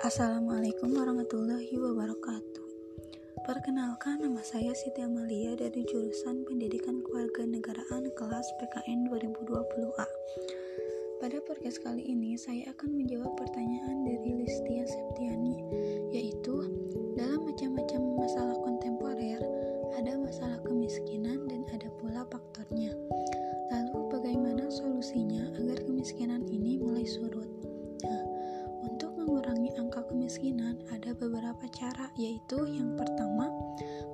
Assalamualaikum warahmatullahi wabarakatuh. Perkenalkan nama saya Siti Amalia dari jurusan Pendidikan Kewarganegaraan kelas PKN 2020A. Pada podcast kali ini saya akan menjawab pertanyaan dari Listia Septiani, yaitu dalam macam-macam masalah kontemporer ada masalah kemiskinan dan ada pula faktornya. Lalu bagaimana solusinya agar kemiskinan ini mulai surut? Nah, kemiskinan ada beberapa cara, yaitu yang pertama,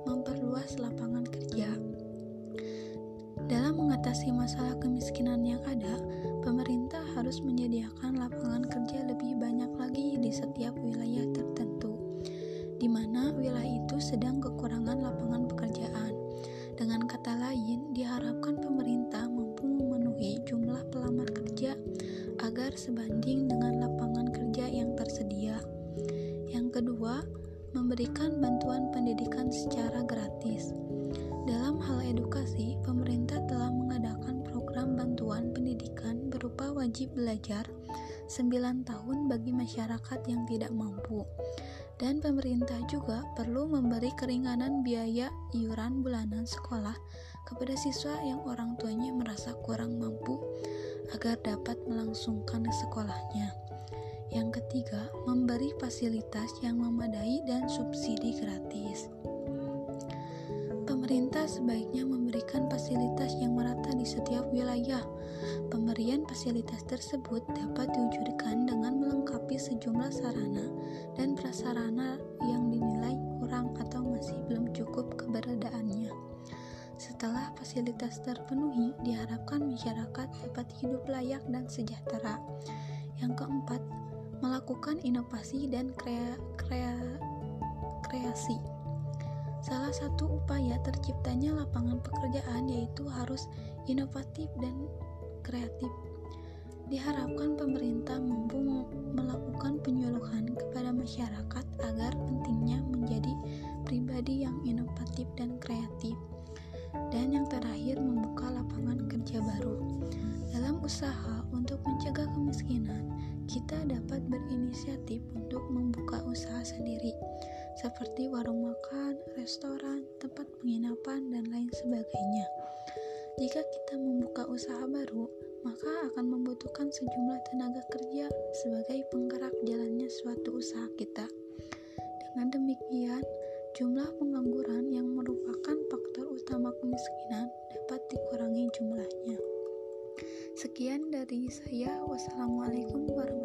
memperluas lapangan kerja. Dalam mengatasi masalah kemiskinan yang ada, pemerintah harus menyediakan lapangan kerja lebih banyak lagi di setiap wilayah tertentu, di mana wilayah itu sedang kekurangan lapangan pekerjaan. Dengan kata lain, diharapkan pemerintah mampu memenuhi jumlah pelamar kerja agar sebanding memberikan bantuan pendidikan secara gratis. Dalam hal edukasi, pemerintah telah mengadakan program bantuan pendidikan berupa wajib belajar 9 tahun bagi masyarakat yang tidak mampu. Dan pemerintah juga perlu memberi keringanan biaya iuran bulanan sekolah kepada siswa yang orang tuanya merasa kurang mampu agar dapat melangsungkan sekolahnya. Yang ketiga, memberi fasilitas yang memadai dan subsidi gratis. Pemerintah sebaiknya memberikan fasilitas yang merata di setiap wilayah. Pemberian fasilitas tersebut dapat diwujudkan dengan melengkapi sejumlah sarana dan prasarana yang dinilai kurang atau masih belum cukup keberadaannya. Setelah fasilitas terpenuhi, diharapkan masyarakat dapat hidup layak dan sejahtera. Yang keempat, melakukan inovasi dan krea, krea, kreasi. Salah satu upaya terciptanya lapangan pekerjaan yaitu harus inovatif dan kreatif. Diharapkan pemerintah mampu melakukan penyuluhan kepada masyarakat agar pentingnya menjadi pribadi yang inovatif dan kreatif. Dan yang terakhir, membuka lapangan kerja baru. Dalam usaha untuk mencegah kemiskinan, kita dapat berinisiatif untuk membuka usaha sendiri, seperti warung makan, restoran, tempat penginapan, dan lain sebagainya. Jika kita membuka usaha baru, maka akan membutuhkan sejumlah tenaga kerja sebagai penggerak jalannya suatu usaha kita. Dengan demikian, jumlah pengangguran yang merupakan faktor utama kemiskinan dapat dikurangi jumlahnya. Sekian dari saya. Wassalamualaikum warahmatullahi wabarakatuh.